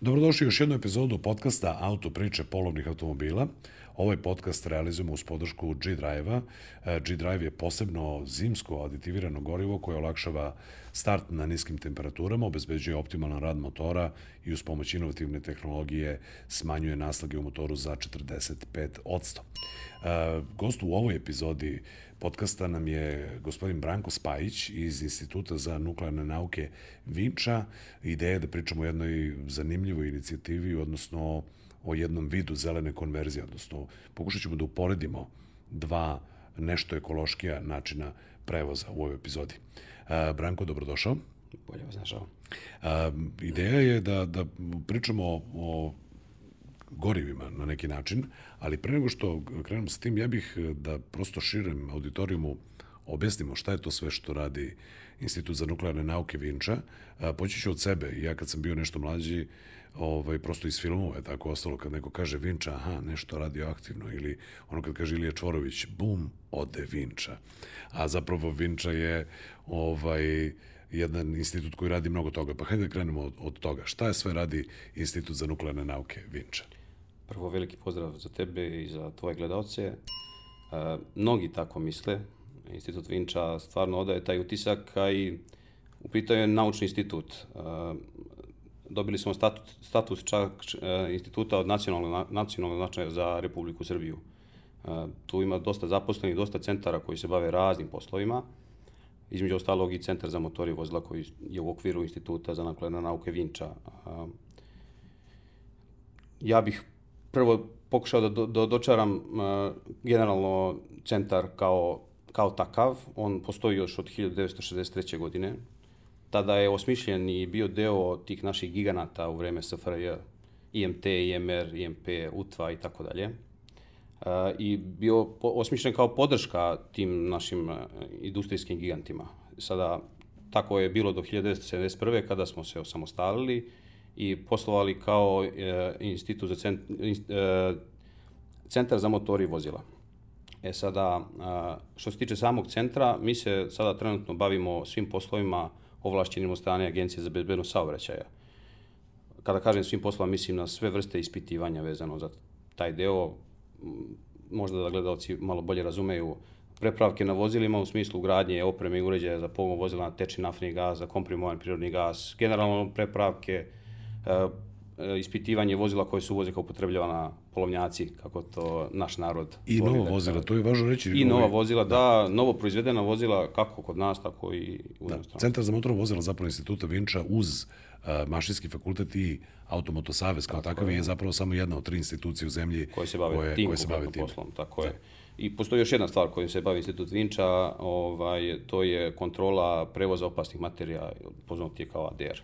Dobrodošli u još jednu epizodu podcasta Auto priče polovnih automobila. Ovaj podcast realizujemo uz podršku G-Drive-a. E, G-Drive je posebno zimsko aditivirano gorivo koje olakšava start na niskim temperaturama, obezbeđuje optimalan rad motora i uz pomoć inovativne tehnologije smanjuje naslage u motoru za 45%. E, gost u ovoj epizodi podcasta nam je gospodin Branko Spajić iz Instituta za nuklearne nauke Vinča. Ideja je da pričamo o jednoj zanimljivoj inicijativi, odnosno o jednom vidu zelene konverzije, odnosno pokušat ćemo da uporedimo dva nešto ekološkija načina prevoza u ovoj epizodi. Uh, Branko, dobrodošao. Bolje vas našao. Uh, ideja je da, da pričamo o gorivima na neki način, ali pre nego što krenemo sa tim, ja bih da prosto širem auditorijumu objasnimo šta je to sve što radi Institut za nuklearne nauke Vinča. Poći ću od sebe. Ja kad sam bio nešto mlađi, ovaj, prosto iz filmova je tako ostalo, kad neko kaže Vinča, aha, nešto radioaktivno, ili ono kad kaže Ilija Čvorović, bum, ode Vinča. A zapravo Vinča je ovaj, jedan institut koji radi mnogo toga. Pa hajde da krenemo od, od toga. Šta je sve radi Institut za nuklearne nauke Vinča? Prvo veliki pozdrav za tebe i za tvoje gledalce. E, mnogi tako misle. Institut Vinča stvarno odaje taj utisak, a i u pitanju je naučni institut. E, dobili smo status čak e, instituta od nacionalnog, nacionalnog značaja za Republiku Srbiju. Tu ima dosta zaposlenih, dosta centara koji se bave raznim poslovima. Između ostalog i centar za motori vozila koji je u okviru instituta za nuklearne nauke Vinča. Ja bih prvo pokušao da do, do, dočaram uh, generalno centar kao, kao takav. On postoji još od 1963. godine. Tada je osmišljen i bio deo tih naših giganata u vreme SFRJ, IMT, IMR, IMP, UTVA i tako dalje. I bio osmišljen kao podrška tim našim industrijskim gigantima. Sada, tako je bilo do 1971. kada smo se osamostalili i poslovali kao e, institut za cent, e, centar za motori vozila. E sada, što se tiče samog centra, mi se sada trenutno bavimo svim poslovima ovlašćenim od strane Agencije za bezbednost saobraćaja. Kada kažem svim poslovima, mislim na sve vrste ispitivanja vezano za taj deo, možda da gledalci malo bolje razumeju prepravke na vozilima u smislu gradnje opreme i uređaja za pogon vozila na tečni naftni gas, za komprimovan prirodni gas, generalno prepravke, ispitivanje vozila koje su voze kao upotrebljavana polovnjaci, kako to naš narod... I nova da vozila, to je važno reći. I nova vozila, da, da, novo proizvedena vozila, kako kod nas, tako i u da. Centar za motorno vozila zapravo instituta Vinča uz uh, Mašinski fakultet i Automoto Savez kao tako takav je, je zapravo samo jedna od tri institucije u zemlji koje se bave koje, tim, koje se bave tim. poslom. Tako da. je. I postoji još jedna stvar kojom se bavi institut Vinča, ovaj, to je kontrola prevoza opasnih materija, poznat je kao ADR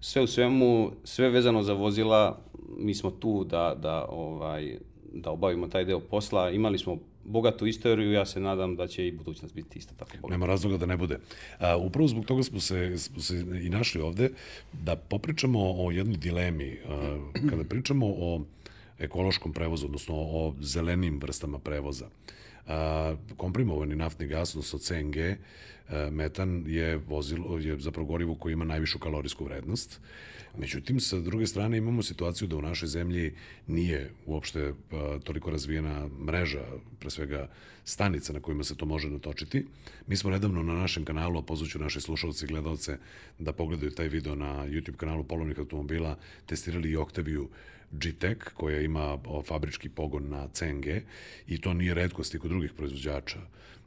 sve u svemu, sve vezano za vozila, mi smo tu da, da, ovaj, da obavimo taj deo posla. Imali smo bogatu istoriju, ja se nadam da će i budućnost biti isto tako bogata. Nema razloga da ne bude. A, upravo zbog toga smo se, smo se i našli ovde da popričamo o jednoj dilemi. A, kada pričamo o ekološkom prevozu, odnosno o zelenim vrstama prevoza, komprimovani naftni gas, odnosno CNG, E, metan je vozilo, je zapravo gorivo koje ima najvišu kalorijsku vrednost. Međutim, sa druge strane imamo situaciju da u našoj zemlji nije uopšte a, toliko razvijena mreža, pre svega stanica na kojima se to može natočiti. Mi smo nedavno na našem kanalu, a pozvaću naše slušalce i gledalce da pogledaju taj video na YouTube kanalu Polovnih automobila, testirali i Octaviju G-Tech, koja ima fabrički pogon na CNG i to nije redkost i kod drugih proizvođača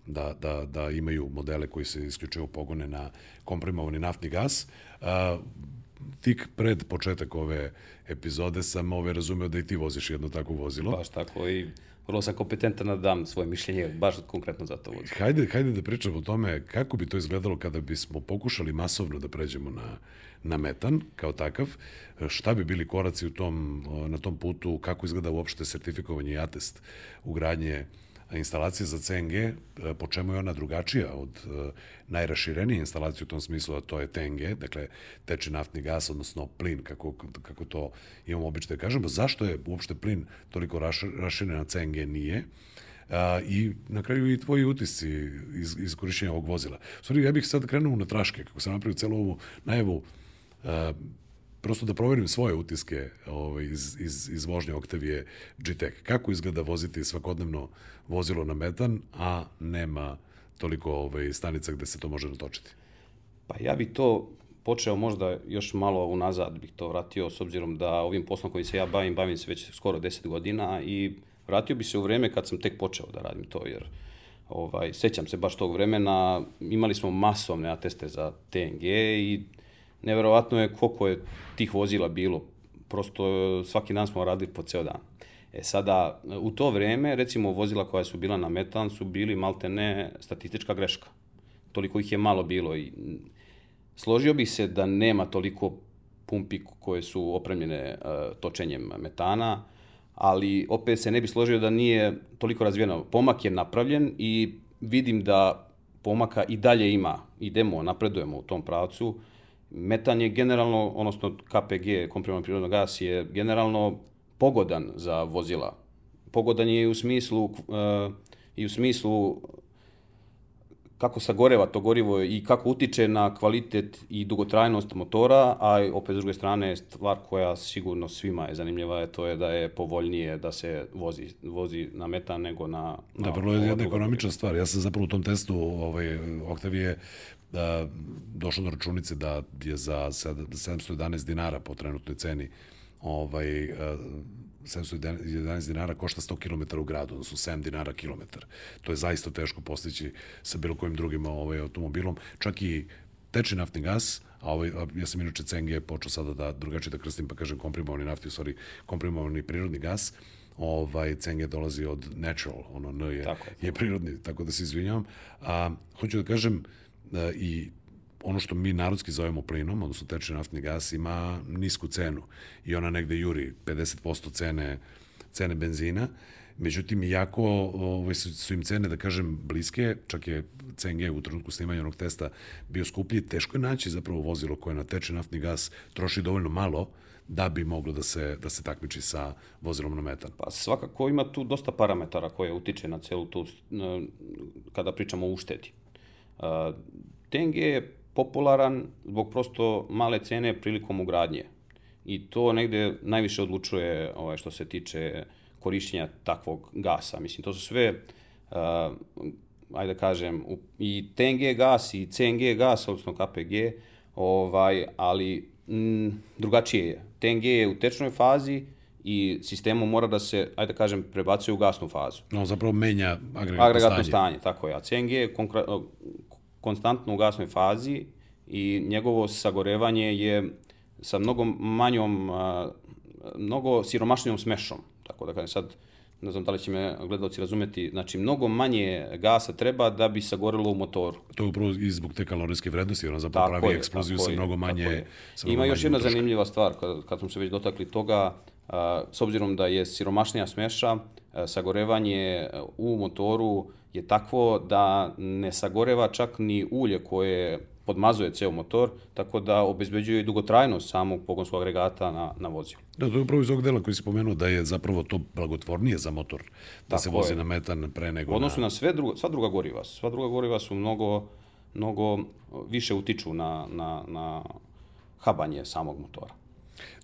da, da, da imaju modele koji se isključivo pogone na komprimovani naftni gas. A, tik pred početak ove epizode sam ove razumeo da i ti voziš jedno takvo vozilo. Baš tako i vrlo sam kompetentan da dam svoje mišljenje, baš konkretno za to vozilo. Hajde, hajde da pričamo o tome kako bi to izgledalo kada bismo pokušali masovno da pređemo na, na metan kao takav, šta bi bili koraci u tom, na tom putu, kako izgleda uopšte sertifikovanje i atest ugradnje instalacija za CNG, e, po čemu je ona drugačija od e, najraširenije instalacije u tom smislu, a to je TNG, dakle teče naftni gas, odnosno plin, kako, kako to imamo obično da kažemo. Zašto je uopšte plin toliko raširen, a CNG nije? A, I na kraju i tvoji utisci iz, iz korišćenja ovog vozila. Sorry, ja bih sad krenuo na traške, kako sam napravio celu ovu najavu, a, prosto da proverim svoje utiske ovaj, iz, iz, iz vožnje Octavije GTEC. Kako izgleda voziti svakodnevno vozilo na metan, a nema toliko ovaj, stanica gde se to može natočiti? Pa ja bih to počeo možda još malo unazad bih to vratio, s obzirom da ovim poslom koji se ja bavim, bavim se već skoro 10 godina i vratio bi se u vreme kad sam tek počeo da radim to, jer ovaj, sećam se baš tog vremena, imali smo masovne ateste za TNG i neverovatno je koliko je tih vozila bilo. Prosto svaki dan smo radili po ceo dan. E sada, u to vreme, recimo, vozila koja su bila na metan su bili malte ne statistička greška. Toliko ih je malo bilo i složio bih se da nema toliko pumpi koje su opremljene uh, točenjem metana, ali opet se ne bi složio da nije toliko razvijeno. Pomak je napravljen i vidim da pomaka i dalje ima. Idemo, napredujemo u tom pravcu. Metan je generalno, odnosno KPG, komprimovani prirodno gas, je generalno pogodan za vozila. Pogodan je i u smislu, uh, i u smislu kako sagoreva to gorivo i kako utiče na kvalitet i dugotrajnost motora, a opet s druge strane stvar koja sigurno svima je zanimljiva je to je da je povoljnije da se vozi, vozi na metan nego na... na da, vrlo je jedna ekonomična stvar. Ja sam zapravo u tom testu ovaj, Octavije da, došao do računice da je za 711 dinara po trenutnoj ceni ovaj, 711 dinara košta 100 km u gradu, odnosno 7 dinara kilometar. To je zaista teško postići sa bilo kojim drugim ovaj, automobilom. Čak i teči naftni gas, a ovaj, ja sam inače CNG počeo sada da drugačije da krstim, pa kažem komprimovani nafti, u stvari komprimovani prirodni gas, ovaj CNG dolazi od natural, ono N je, tako. je prirodni, tako da se izvinjavam. A, hoću da kažem, a, i ono što mi narodski zovemo plinom, odnosno tečni naftni gas, ima nisku cenu i ona negde juri 50% cene, cene benzina. Međutim, iako ovaj, su, su im cene, da kažem, bliske, čak je CNG u trenutku snimanja onog testa bio skuplji, teško je naći zapravo vozilo koje na tečni naftni gas troši dovoljno malo da bi moglo da se, da se takmiči sa vozilom na metan. Pa svakako ima tu dosta parametara koje utiče na celu tu, kada pričamo o uštedi. TNG je popularan zbog prosto male cene prilikom ugradnje. I to negde najviše odlučuje ovaj, što se tiče korišćenja takvog gasa. Mislim, to su sve, uh, ajde da kažem, i TNG gas i CNG gas, odnosno KPG, ovaj, ali m, drugačije je. TNG je u tečnoj fazi, i sistemom mora da se, ajde da kažem, prebacuje u gasnu fazu. No, zapravo menja agregatno, agregatno stanje. stanje. Tako je. A CNG je konstantno u gasnoj fazi i njegovo sagorevanje je sa mnogo manjom, mnogo siromašnijom smešom. Tako da kažem sad, ne znam da li će me gledalci razumeti, znači mnogo manje gasa treba da bi sagorelo u motoru. To je upravo i zbog te kalorijske vrednosti, ona zapravo pravi eksploziju sa mnogo manje... Sa mnogo Ima još jedna utroška. zanimljiva stvar, kad, kad smo se već dotakli toga, s obzirom da je siromašnija smeša, a, sagorevanje u motoru je takvo da ne sagoreva čak ni ulje koje podmazuje ceo motor, tako da obezbeđuje i dugotrajnost samog pogonskog agregata na, na vozilu. Da, to je upravo iz ovog dela koji si pomenuo da je zapravo to blagotvornije za motor, da tako se vozi je. na metan pre nego U odnosu na, na sve drugo, sva druga goriva. Sva druga goriva su mnogo, mnogo više utiču na, na, na habanje samog motora.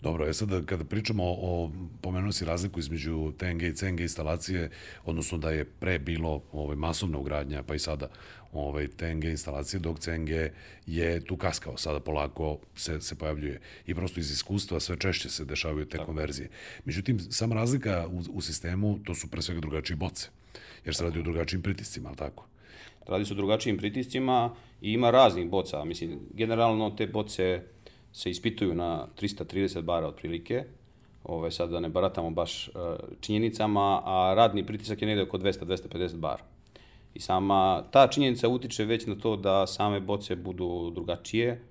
Dobro, je sad kada pričamo o, pomenuo si razliku između TNG i CNG instalacije, odnosno da je pre bilo ovaj, masovna ugradnja, pa i sada ovaj, TNG instalacije, dok CNG je tu kaskao, sada polako se, se pojavljuje. I prosto iz iskustva sve češće se dešavaju te Tako. konverzije. Međutim, sama razlika u, u sistemu, to su pre svega drugačije boce, jer se radi o drugačijim pritiscima, ali tako? Radi se o drugačijim pritiscima i ima raznih boca. Mislim, generalno te boce se ispituju na 330 bara otprilike, Ove, sad da ne baratamo baš uh, činjenicama, a radni pritisak je negde oko 200-250 bara. I sama ta činjenica utiče već na to da same boce budu drugačije.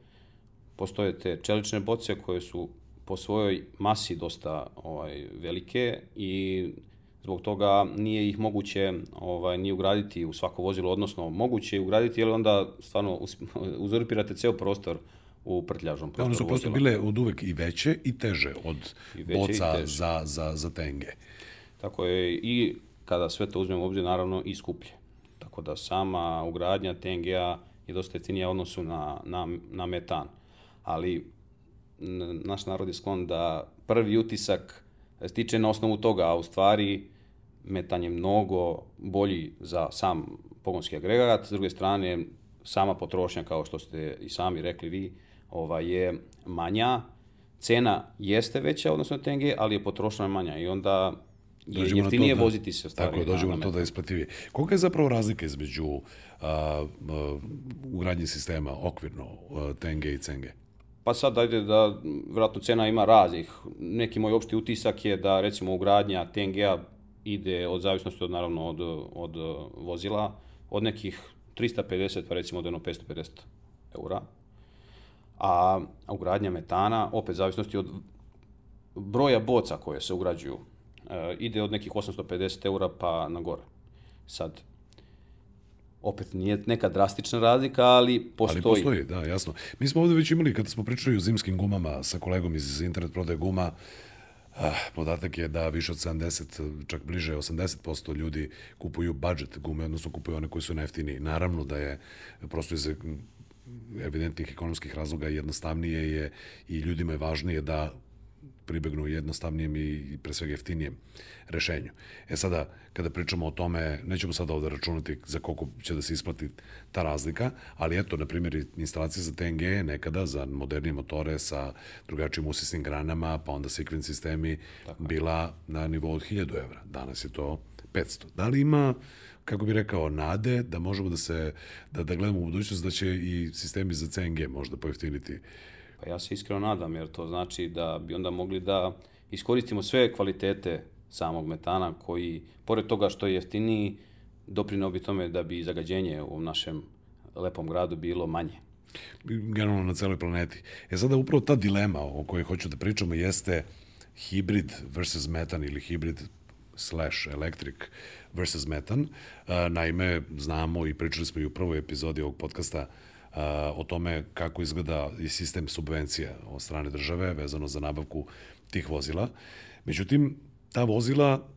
Postoje te čelične boce koje su po svojoj masi dosta ovaj, velike i zbog toga nije ih moguće ovaj, ni ugraditi u svako vozilo, odnosno moguće je ugraditi, jer onda stvarno uzurpirate ceo prostor u prtljažnom prostoru. One su prosto bile od uvek i veće i teže od I veće boca i za, za, za tenge. Tako je i kada sve to uzmemo u obzir, naravno i skuplje. Tako da sama ugradnja TNG-a je dosta jeftinija odnosu na, na, na metan. Ali naš narod je sklon da prvi utisak stiče na osnovu toga, a u stvari metan je mnogo bolji za sam pogonski agregat, s druge strane sama potrošnja, kao što ste i sami rekli vi, ovaj, je manja, cena jeste veća odnosno TNG, ali je potrošnja manja i onda je Dođemo jeftinije to da- voziti se u stvari. Tako, je, dođemo na- na to da je isplativije. Kolika je zapravo razlika između a, a, ugradnje sistema okvirno a, TNG i CNG? Pa sad ajde da, vjerojatno cena ima raznih. Neki moj opšti utisak je da recimo ugradnja TNG-a ide od zavisnosti od naravno od, od vozila, od nekih 350 pa recimo do jedno 550 eura. A ugradnja metana, opet zavisnosti od broja boca koje se ugrađuju, e, ide od nekih 850 eura pa na gore. Sad, opet nije neka drastična razlika, ali postoji. Ali postoji, da, jasno. Mi smo ovde već imali, kada smo pričali o zimskim gumama sa kolegom iz internet prodaje guma, ah, podatak je da više od 70, čak bliže 80% ljudi kupuju budget gume, odnosno kupuju one koji su najjeftiniji. Naravno da je prosto iz evidentnih ekonomskih razloga jednostavnije je i ljudima je važnije da pribegnu jednostavnijem i pre svega jeftinijem rešenju. E sada, kada pričamo o tome, nećemo sada ovde računati za koliko će da se isplati ta razlika, ali eto, na primjer, instalacija za TNG je nekada za modernije motore sa drugačijim usisnim granama, pa onda sekven sistemi bila na nivou od 1000 evra. Danas je to 500. Da li ima kako bi rekao, nade da možemo da se, da, da gledamo u budućnost da će i sistemi za CNG možda pojeftiniti Pa ja se iskreno nadam, jer to znači da bi onda mogli da iskoristimo sve kvalitete samog metana koji, pored toga što je jeftiniji, doprinao bi tome da bi zagađenje u našem lepom gradu bilo manje. generalno na celoj planeti. E sada upravo ta dilema o kojoj hoću da pričamo jeste hibrid versus metan ili hibrid slash electric versus metan. A, naime, znamo i pričali smo i u prvoj epizodi ovog podcasta a, o tome kako izgleda i sistem subvencija od strane države vezano za nabavku tih vozila. Međutim, ta vozila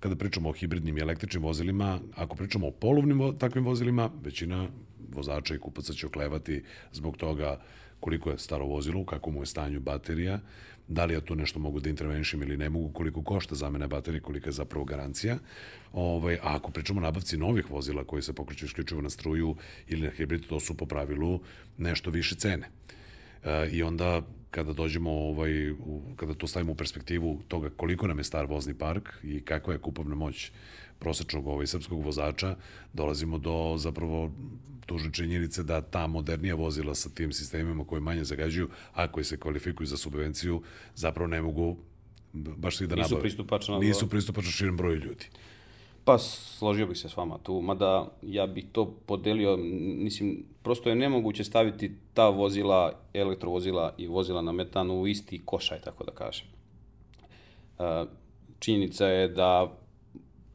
kada pričamo o hibridnim i električnim vozilima, ako pričamo o polovnim vo- takvim vozilima, većina vozača i kupaca će oklevati zbog toga koliko je staro vozilo, u kakvom mu je stanju baterija, da li ja tu nešto mogu da intervenišem ili ne mogu, koliko košta zamena baterije, kolika je zapravo garancija. Ovaj, a ako pričamo o nabavci novih vozila koji se pokreću isključivo na struju ili na hibrid, to su po pravilu nešto više cene. E, I onda kada dođemo ovaj u, kada to stavimo u perspektivu toga koliko nam je star vozni park i kakva je kupovna moć prosečnog ovaj srpskog vozača, dolazimo do zapravo tužne činjenice da ta modernija vozila sa tim sistemima koji manje zagađuju, a koji se kvalifikuju za subvenciju, zapravo ne mogu baš svi da Nisu nabave. pristupačna do- Nisu pristupačna širom broju ljudi. Pa složio bih se s vama tu, mada ja bih to podelio, mislim, prosto je nemoguće staviti ta vozila, elektrovozila i vozila na metan u isti košaj, tako da kažem. E, činjenica je da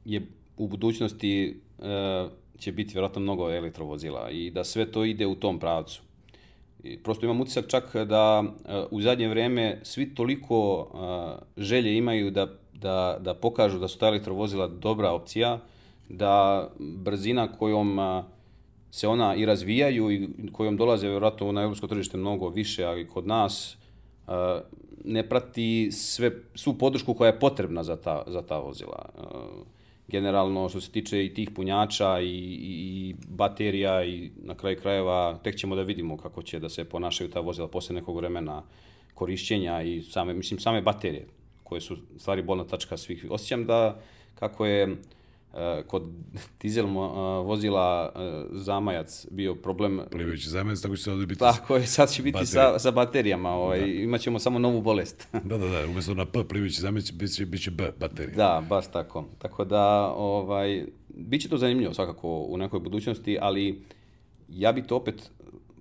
je u budućnosti e, će biti vjerojatno mnogo elektrovozila i da sve to ide u tom pravcu. I prosto imam utisak čak da e, u zadnje vrijeme svi toliko e, želje imaju da, da, da pokažu da su ta elektrovozila dobra opcija, da brzina kojom e, se ona i razvijaju i kojom dolaze vjerojatno na europsko tržište mnogo više, a i kod nas ne prati sve, svu podršku koja je potrebna za ta, za ta vozila. Generalno što se tiče i tih punjača i, i, baterija i na kraju krajeva tek ćemo da vidimo kako će da se ponašaju ta vozila posle nekog vremena korišćenja i same, mislim, same baterije koje su stvari bolna tačka svih. Osjećam da kako je kod dizel mo- e, vozila e, zamajac bio problem Plivajući zamajac, tako će ovde biti... tako je, sad će biti sa, sa baterijama, ovaj, imat ćemo samo novu bolest. Da, da, da, umesto na P plivajući zamajac, bit će, bit će B, baterija. Da, baš tako. Tako da, ovaj, bit će to zanimljivo svakako u nekoj budućnosti, ali ja bi to opet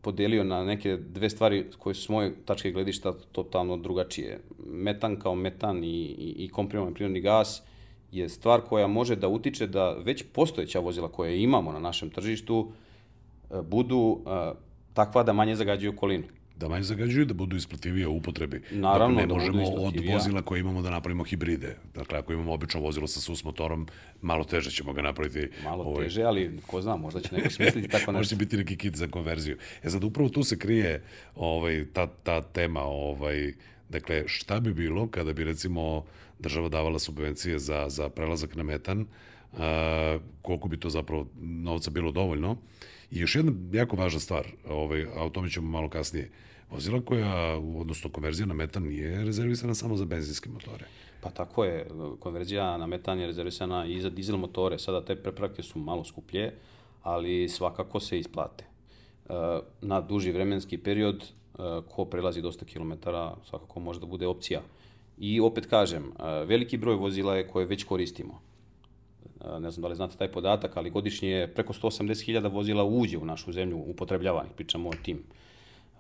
podelio na neke dve stvari koje su s moje tačke gledišta totalno drugačije. Metan kao metan i, i, i komprimovan prirodni gas je stvar koja može da utiče da već postojeća vozila koje imamo na našem tržištu e, budu e, takva da manje zagađuju okolinu. da manje zagađuju, da budu isplativije u upotrebi. Naravno, dakle, ne da možemo od isplativija. vozila koje imamo da napravimo hibride. Dakle, ako imamo obično vozilo sa sus motorom, malo teže ćemo ga napraviti. Malo ovaj, teže, ali ko zna, možda će neko smisliti tako Može nešto. biti neki kit za konverziju. E sad, upravo tu se krije ovaj, ta, ta tema, ovaj, dakle, šta bi bilo kada bi, recimo, država davala subvencije za, za prelazak na metan, a, koliko bi to zapravo novca bilo dovoljno. I još jedna jako važna stvar, ovaj, a o tome ćemo malo kasnije, vozila koja, odnosno konverzija na metan nije rezervisana samo za benzinske motore. Pa tako je, konverzija na metan je rezervisana i za dizel motore. Sada te preprake su malo skuplje, ali svakako se isplate. E, Na duži vremenski period, e, ko prelazi dosta kilometara, svakako može da bude opcija. I opet kažem, e, veliki broj vozila je koje već koristimo. E, Ne znam da li znate taj podatak, ali godišnje je preko 180.000 vozila uđe u našu zemlju upotrebljavanih, pričamo o tim.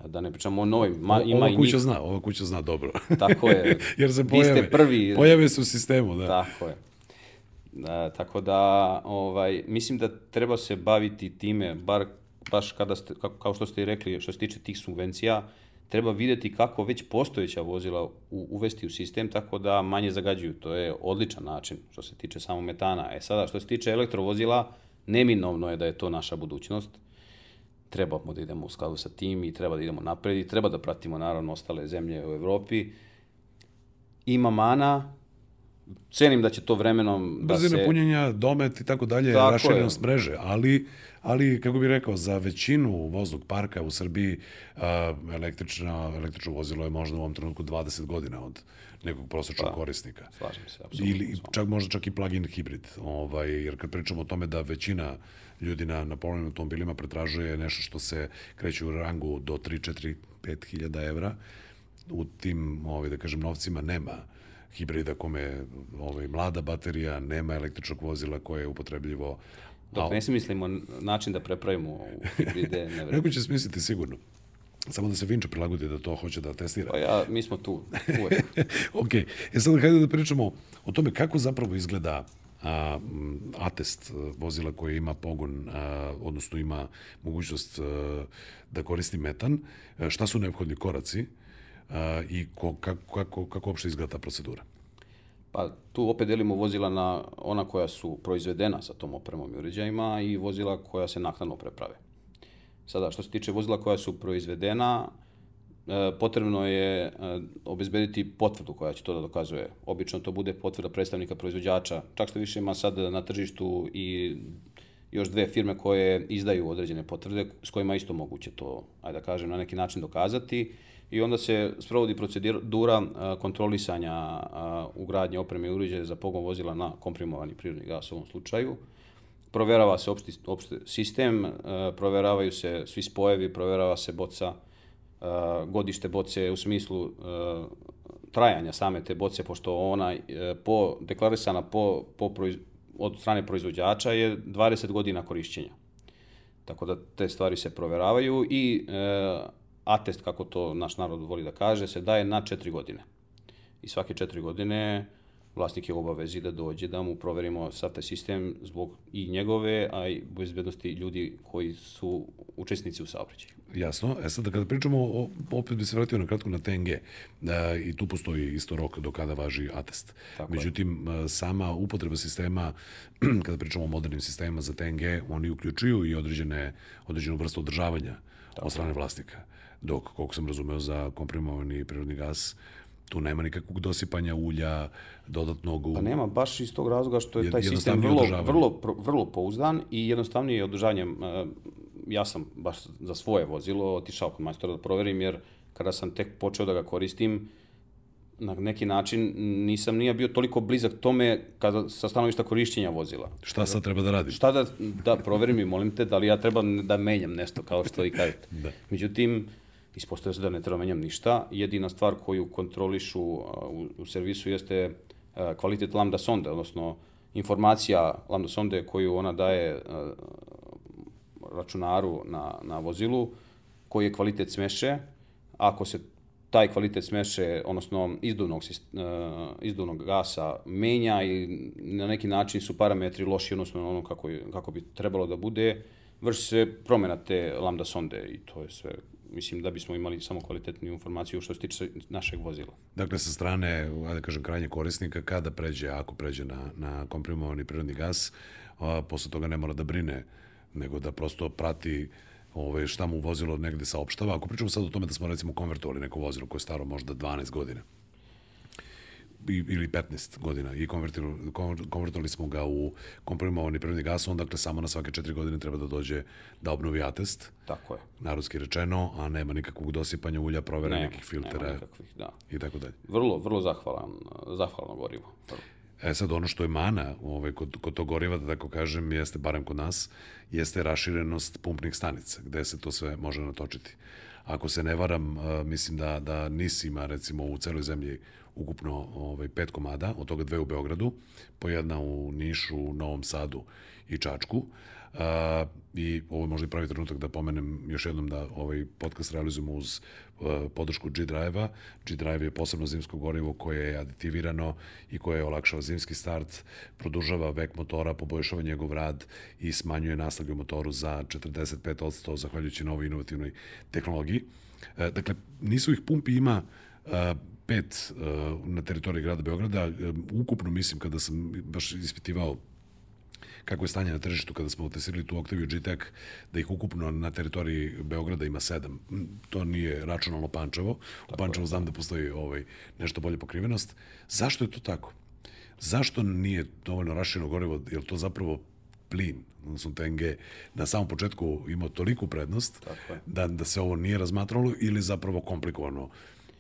Da ne pričamo o novim, ma, ima ova i kuća njih, zna, ova kuća zna dobro. tako je. Jer se Vi pojave, ste prvi, pojave su u sistemu, da. Tako je. Da, tako da, ovaj, mislim da treba se baviti time, bar baš kada ste, kao, kao što ste i rekli, što se tiče tih subvencija, treba videti kako već postojeća vozila u, uvesti u sistem tako da manje zagađuju. To je odličan način što se tiče samo metana. E sada, što se tiče elektrovozila, neminovno je da je to naša budućnost. Trebamo da idemo u skladu sa tim i treba da idemo napred i treba da pratimo naravno ostale zemlje u Evropi. Ima mana, cenim da će to vremenom da Brzina se... punjenja, domet i tako dalje, Tako je. raširenost mreže, ali, ali, kako bih rekao, za većinu voznog parka u Srbiji električna, električno vozilo je možda u ovom trenutku 20 godina od nekog prosječnog korisnika. Slažem se, apsolutno. Ili čak, možda čak i plug-in hibrid. Ovaj, jer kad pričamo o tome da većina ljudi na, na polovnim automobilima pretražuje nešto što se kreće u rangu do 3, 4, 5 hiljada evra, u tim, ovaj, da kažem, novcima nema hibrida kome ovaj, mlada baterija, nema električnog vozila koje je upotrebljivo. Dok ne smislimo način da prepravimo hibride, ne. Neko će smisliti sigurno. Samo da se Vinče prilagodi da to hoće da testira. Pa ja, mi smo tu, uvek. ok, e sad hajde da pričamo o tome kako zapravo izgleda a, atest a, vozila koje ima pogon, a, odnosno ima mogućnost a, da koristi metan, a, šta su neophodni koraci i ko, kako, kako, kako uopšte izgleda ta procedura. Pa tu opet delimo vozila na ona koja su proizvedena sa tom opremom i uređajima i vozila koja se naknadno preprave. Sada, što se tiče vozila koja su proizvedena, e, potrebno je e, obezbediti potvrdu koja će to da dokazuje. Obično to bude potvrda predstavnika proizvođača. Čak što više ima sad na tržištu i još dve firme koje izdaju određene potvrde s kojima isto moguće to, ajde da kažem, na neki način dokazati. I onda se sprovodi procedura kontrolisanja ugradnje opreme i uređaja za pogon vozila na komprimovani prirodni gas u ovom slučaju. Proverava se opšti, opšti sistem, proveravaju se svi spojevi, proverava se boca, godište boce u smislu trajanja same te boce, pošto ona po, deklarisana po, po proiz, od strane proizvođača je 20 godina korišćenja. Tako da te stvari se proveravaju i e, atest, kako to naš narod voli da kaže, se daje na četiri godine. I svake četiri godine vlasnik je u obavezi da dođe da mu proverimo sav taj sistem zbog i njegove, a i bezbednosti ljudi koji su učesnici u saobraćaju. Jasno. E sad, kada pričamo, o, opet bi se vratio na kratko na TNG, da, i tu postoji isto rok do kada važi atest. Tako je. Međutim, e, sama upotreba sistema, kada pričamo o modernim sistemima za TNG, oni uključuju i određene, određenu vrstu održavanja od strane vlasnika. Dok, koliko sam razumeo, za komprimovani prirodni gas, tu nema nikakvog dosipanja ulja, dodatnog... U... Pa nema, baš iz tog razloga što je taj sistem vrlo, vrlo, vrlo pouzdan i jednostavnije održanje. E, Ja sam baš za svoje vozilo otišao kod majstora da proverim, jer kada sam tek počeo da ga koristim, na neki način nisam nije bio toliko blizak tome kada, sa stanovišta korišćenja vozila. Šta sad treba da radiš? Šta da, da proverim i molim te, da li ja trebam da menjam nešto, kao što vi kažete. Da. Međutim, ispostavio se da ne treba menjam ništa. Jedina stvar koju kontrolišu u, u servisu jeste kvalitet lambda sonde, odnosno informacija lambda sonde koju ona daje računaru na, na vozilu, koji je kvalitet smeše. Ako se taj kvalitet smeše, odnosno izduvnog, e, izduvnog gasa menja i na neki način su parametri loši, odnosno ono kako, je, kako bi trebalo da bude, vrši se promjena te lambda sonde i to je sve mislim da bismo imali samo kvalitetnu informaciju što se tiče našeg vozila. Dakle, sa strane, ajde kažem, krajnje korisnika, kada pređe, ako pređe na, na komprimovani prirodni gas, a, posle toga ne mora da brine, nego da prosto prati ove, šta mu vozilo negde saopštava. Ako pričamo sad o tome da smo recimo konvertovali neko vozilo koje je staro možda 12 godina, ili 15 godina i konvertirali, konvertovali smo ga u komprimovani prirodni gas, on dakle samo na svake 4 godine treba da dođe da obnovi atest. Tako je. Narodski rečeno, a nema nikakvog dosipanja ulja, provere nema, nekih filtera nema nikakvih, da. i tako dalje. Vrlo, vrlo zahvalan, zahvalno gorivo. Vrlo. E sad, ono što je mana ovaj, kod, kod tog goriva, da tako kažem, jeste, barem kod nas, jeste raširenost pumpnih stanica, gde se to sve može natočiti. Ako se ne varam, mislim da, da NIS ima, recimo, u celoj zemlji ukupno ovaj, pet komada, od toga dve u Beogradu, po jedna u Nišu, Novom Sadu i Čačku. Uh, I ovo je možda i pravi trenutak da pomenem još jednom da ovaj podcast realizujemo uz uh, podršku G-Drive-a. G-Drive je posebno zimsko gorivo koje je aditivirano i koje olakšava zimski start, produžava vek motora, poboljšava njegov rad i smanjuje naslage u motoru za 45% zahvaljujući novoj inovativnoj tehnologiji. Uh, dakle, nisu ih pumpi ima uh, pet uh, na teritoriji grada Beograda. Ukupno mislim kada sam baš ispitivao kako je stanje na tržištu kada smo testirali tu Octavia G-Tech, da ih ukupno na teritoriji Beograda ima sedam. To nije računalno Pančevo. U Pančevu znam da postoji ovaj, nešto bolje pokrivenost. Zašto je to tako? Zašto nije dovoljno rašireno gorivo? Je to zapravo plin, odnosno TNG, na samom početku imao toliku prednost da, da se ovo nije razmatralo ili zapravo komplikovano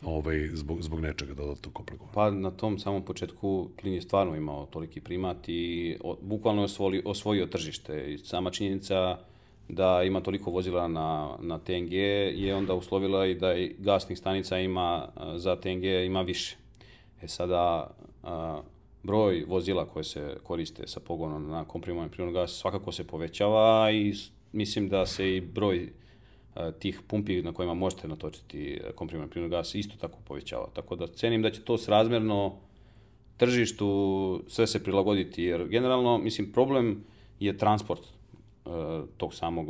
ovaj, zbog, zbog nečega dodatno komplikovano? Pa na tom samom početku Klin je stvarno imao toliki primat i o, bukvalno je osvojio, osvojio tržište. I sama činjenica da ima toliko vozila na, na TNG je onda uslovila i da i gasnih stanica ima za TNG ima više. E sada, a, broj vozila koje se koriste sa pogonom na komprimovan prirodni gas svakako se povećava i mislim da se i broj tih pumpi na kojima možete natočiti komprimiran prirodni gas isto tako povećava. Tako da cenim da će to srazmerno tržištu sve se prilagoditi, jer generalno, mislim, problem je transport uh, tog samog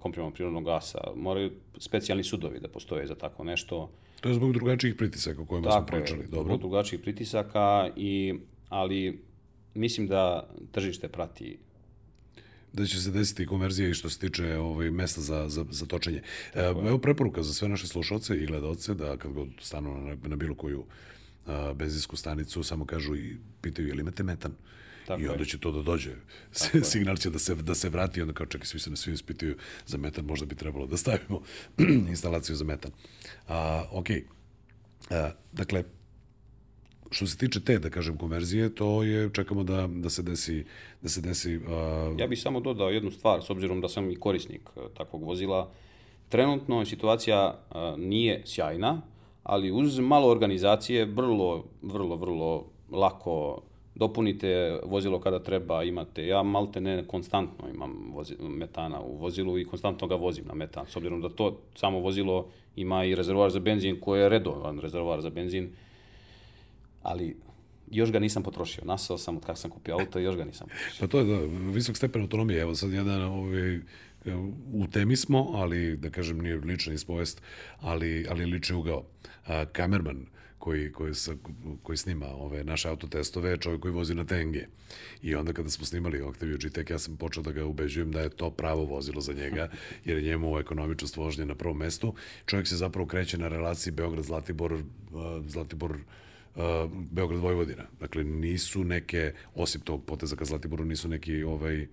komprimiran prirodnog gasa. Moraju specijalni sudovi da postoje za tako nešto. To je zbog drugačijih pritisaka o kojima tako smo pričali. Je, Dobro. zbog drugačijih pritisaka, i, ali mislim da tržište prati da će se desiti konverzija i što se tiče ovaj, mesta za, za, za točenje. E, evo preporuka za sve naše slušalce i gledalce da kad god stanu na, na bilo koju a, benzinsku stanicu samo kažu i pitaju je li imate metan. Tako I onda će to da dođe. Tako Signal će da se, da se vrati i onda kao čekaj, svi se na svi ispituju za metan, možda bi trebalo da stavimo instalaciju za metan. A, ok. A, dakle, što se tiče te, da kažem, konverzije, to je, čekamo da, da se desi, da se desi... Uh... Ja bih samo dodao jednu stvar, s obzirom da sam i korisnik uh, takvog vozila. Trenutno situacija uh, nije sjajna, ali uz malo organizacije vrlo, vrlo, vrlo lako dopunite vozilo kada treba, imate, ja malte ne konstantno imam vozi, metana u vozilu i konstantno ga vozim na metan, s obzirom da to samo vozilo ima i rezervoar za benzin koji je redovan rezervoar za benzin, ali još ga nisam potrošio. Nasao sam od kako sam kupio auto i još ga nisam potrošio. Pa to je da, visok stepen autonomije. Evo sad jedan, ovaj, u temi smo, ali da kažem nije lična ispovest, ali, ali liči ugao. A, kamerman koji, koji, sa, koji snima ove naše autotestove, čovjek koji vozi na TNG. I onda kada smo snimali Octavia GTEC, ja sam počeo da ga ubeđujem da je to pravo vozilo za njega, jer je njemu ekonomičnost vožnje na prvom mestu. Čovjek se zapravo kreće na relaciji Beograd-Zlatibor, Zlatibor, uh, Beograd Vojvodina. Dakle nisu neke osim tog poteza ka Zlatiboru nisu neki ovaj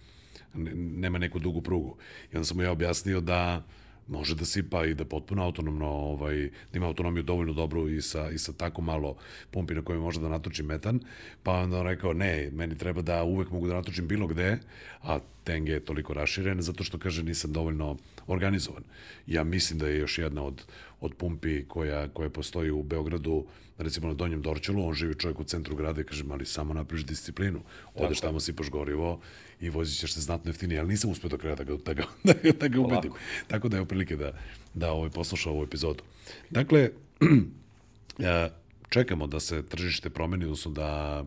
nema neku dugu prugu. I onda sam mu ja objasnio da može da sipa i da potpuno autonomno ovaj, da ima autonomiju dovoljno dobru i sa, i sa tako malo pumpi na kojoj može da natoči metan, pa onda on rekao ne, meni treba da uvek mogu da natočim bilo gde, a TNG je toliko raširen zato što kaže nisam dovoljno organizovan. Ja mislim da je još jedna od, od pumpi koja, koja postoji u Beogradu, recimo na Donjem Dorčelu, on živi čovjek u centru grada i kaže, ali samo napriš disciplinu, odeš tamo, sipaš gorivo i vozit ćeš se znatno jeftinije, ali nisam uspio do kraja da ga, da ga, da ga, da ga ubedim. Tako da je prilike da, da ovaj, posluša ovu epizodu. Dakle, čekamo da se tržište promeni, odnosno da,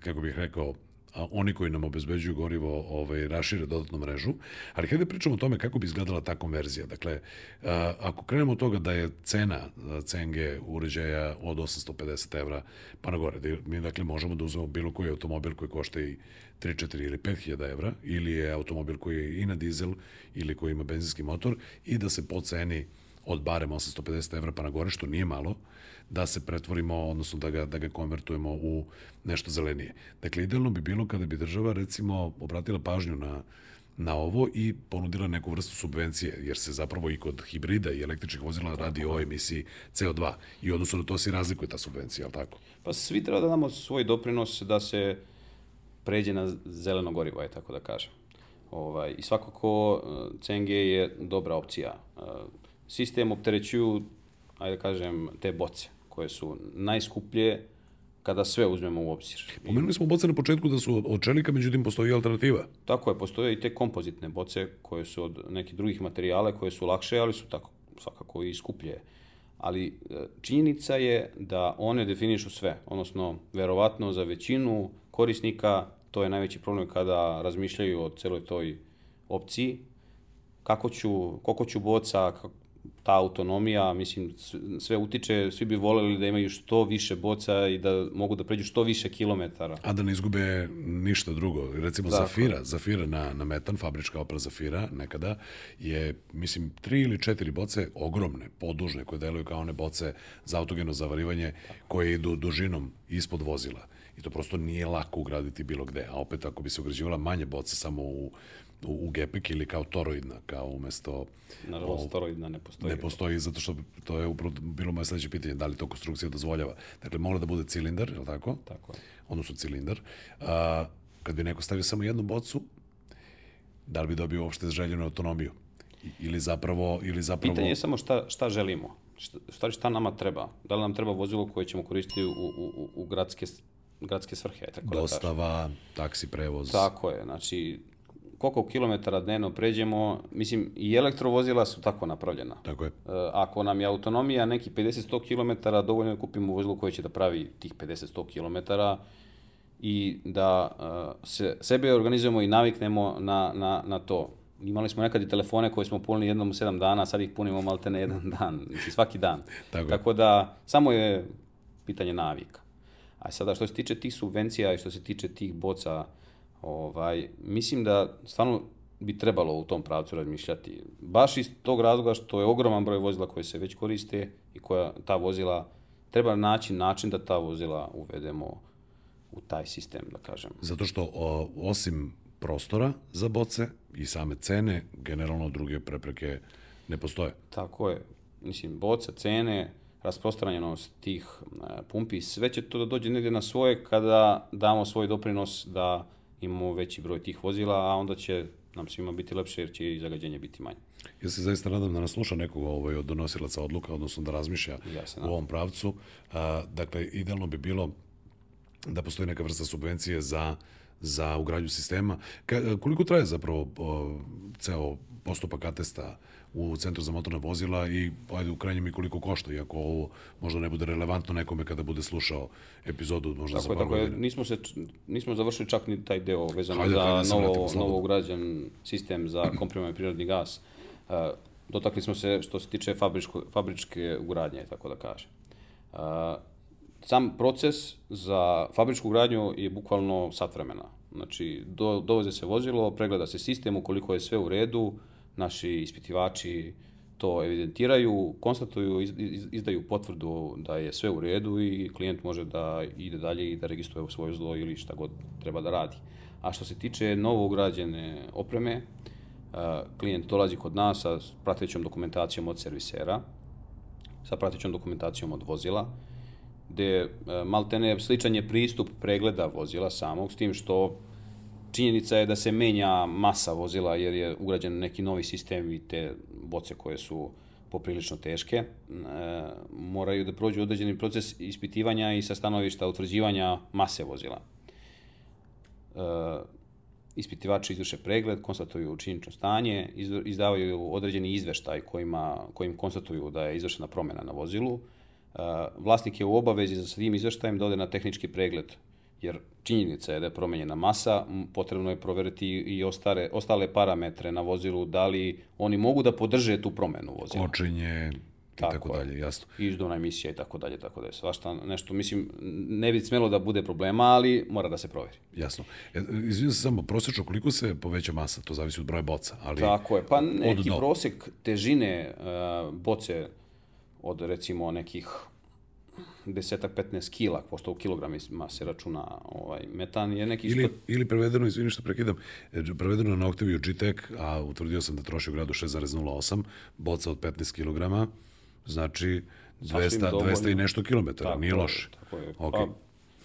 kako bih rekao, a oni koji nam obezbeđuju gorivo ovaj, rašire dodatnu mrežu. Ali kada pričamo o tome kako bi izgledala ta konverzija, dakle, a, ako krenemo od toga da je cena CNG uređaja od 850 evra pa na gore, da mi dakle možemo da uzmemo bilo koji automobil koji košta i 3, 4 ili 5 hiljada evra, ili je automobil koji je i na dizel ili koji ima benzinski motor i da se po ceni od barem 850 evra pa na gore, što nije malo, da se pretvorimo, odnosno da ga, da ga konvertujemo u nešto zelenije. Dakle, idealno bi bilo kada bi država, recimo, obratila pažnju na, na ovo i ponudila neku vrstu subvencije, jer se zapravo i kod hibrida i električnih vozila radi o emisiji CO2 i odnosno na to se razlikuje ta subvencija, ali tako? Pa svi treba da damo svoj doprinos da se pređe na zeleno gorivo, aj tako da kažem. Ovaj, I svakako eh, CNG je dobra opcija. Eh, sistem opterećuju, ajde da kažem, te boce koje su najskuplje kada sve uzmemo u obzir. Pomenuli smo boce na početku da su od čelika, međutim postoji alternativa. Tako je, postoje i te kompozitne boce koje su od nekih drugih materijala koje su lakše, ali su tako svakako i skuplje. Ali e, činjenica je da one definišu sve, odnosno verovatno za većinu korisnika to je najveći problem kada razmišljaju o celoj toj opciji, kako ću, koliko ću boca, ta autonomija, mislim, sve utiče, svi bi voleli da imaju što više boca i da mogu da pređu što više kilometara. A da ne izgube ništa drugo. Recimo Tako. Zafira, Zafira na, na metan, fabrička opera Zafira nekada, je, mislim, tri ili četiri boce ogromne, podužne, koje deluju kao one boce za autogeno zavarivanje, koje idu dužinom ispod vozila. I to prosto nije lako ugraditi bilo gde. A opet, ako bi se ugrađivala manje boce samo u u, u gepek ili kao toroidna, kao umesto... Nažalost, toroidna ne postoji. Ne postoji, zato što to je upravo bilo moje sledeće pitanje, da li to konstrukcija dozvoljava. Dakle, mora da bude cilindar, je li tako? Tako je. Odnosno cilindar. A, kad bi neko stavio samo jednu bocu, da li bi dobio uopšte željenu autonomiju? Ili zapravo... Ili zapravo... Pitanje je samo šta, šta želimo. Šta, šta nama treba? Da li nam treba vozilo koje ćemo koristiti u, u, u, u gradske gradske svrhe. Tako da Dostava, da taksi prevoz. Tako je, znači koliko kilometara dnevno pređemo, mislim i elektrovozila su tako napravljena. Tako je. E, ako nam je autonomija neki 50-100 km, dovoljno je da kupimo vozilo koje će da pravi tih 50-100 km i da uh, se, sebe organizujemo i naviknemo na, na, na to. Imali smo nekad i telefone koje smo punili jednom u sedam dana, sad ih punimo malte ne jedan dan, znači svaki dan. Tako, Tako da, samo je pitanje navika. A sada, što se tiče tih subvencija i što se tiče tih boca, Ovaj, mislim da stvarno bi trebalo u tom pravcu razmišljati. Baš iz tog razloga što je ogroman broj vozila koje se već koriste i koja ta vozila, treba naći način da ta vozila uvedemo u taj sistem, da kažem. Zato što o, osim prostora za boce i same cene, generalno druge prepreke ne postoje. Tako je. Mislim, boce, cene, rasprostranjenost tih e, pumpi, sve će to da dođe negde na svoje kada damo svoj doprinos da imamo veći broj tih vozila, a onda će nam svima biti lepše jer će i zagađenje biti manje. Ja se zaista nadam da nas sluša nekoga ovaj, od donosilaca odluka, odnosno da razmišlja ja u ovom pravcu. A, dakle, idealno bi bilo da postoji neka vrsta subvencije za za ugradnju sistema. Ka, koliko traje zapravo o, ceo postupak atesta u Centru za motorna vozila i ajde u krajnjem i koliko košta, iako ovo možda ne bude relevantno nekome kada bude slušao epizodu možda tako za par godina. Nismo, se, nismo završili čak ni taj deo vezano Hajde, za novo, novo ugrađen sistem za komprimovani prirodni gas. Uh, dotakli smo se što se tiče fabričko, fabričke ugradnje, tako da kažem. Uh, sam proces za fabričku gradnju je bukvalno sat vremena. Znači, do, dovoze se vozilo, pregleda se sistem, ukoliko je sve u redu, naši ispitivači to evidentiraju, konstatuju, izdaju potvrdu da je sve u redu i klijent može da ide dalje i da registruje svoje zlo ili šta god treba da radi. A što se tiče novo ugrađene opreme, klijent dolazi kod nas sa pratećom dokumentacijom od servisera, sa pratećom dokumentacijom od vozila, gde maltene sličan je pristup pregleda vozila samog, s tim što Činjenica je da se menja masa vozila jer je ugrađen neki novi sistem i te boce koje su poprilično teške. E, moraju da prođu određeni proces ispitivanja i sa stanovišta utvrđivanja mase vozila. E, ispitivači izvrše pregled, konstatuju činjenično stanje, izdavaju određeni izveštaj kojima, kojim konstatuju da je izvršena promena na vozilu. E, vlasnik je u obavezi za svim izveštajem da ode na tehnički pregled Jer činjenica je da je promenjena masa, potrebno je proveriti i ostale, ostale parametre na vozilu, da li oni mogu da podrže tu promenu vozila. Kočenje i Tako tako, je. dalje, jasno. Izduvna emisija i tako dalje, tako dalje. Svašta nešto, mislim, ne bi smelo da bude problema, ali mora da se proveri. Jasno. E, izvinjam se samo, prosječno koliko se poveća masa, to zavisi od broja boca, ali Tako je, pa neki do. prosek težine uh, boce od recimo nekih desetak, 15 kila, pošto u kilogramima se računa ovaj, metan, je nekih ili, sto- ili prevedeno, izvini što prekidam, e, prevedeno na Octavio GTEC, a utvrdio sam da troši u gradu 6,08, boca od 15 kg, znači 200, dovoljno. 200 i nešto kilometara, Tako nije je, loše. Tako je. Ok. Pa,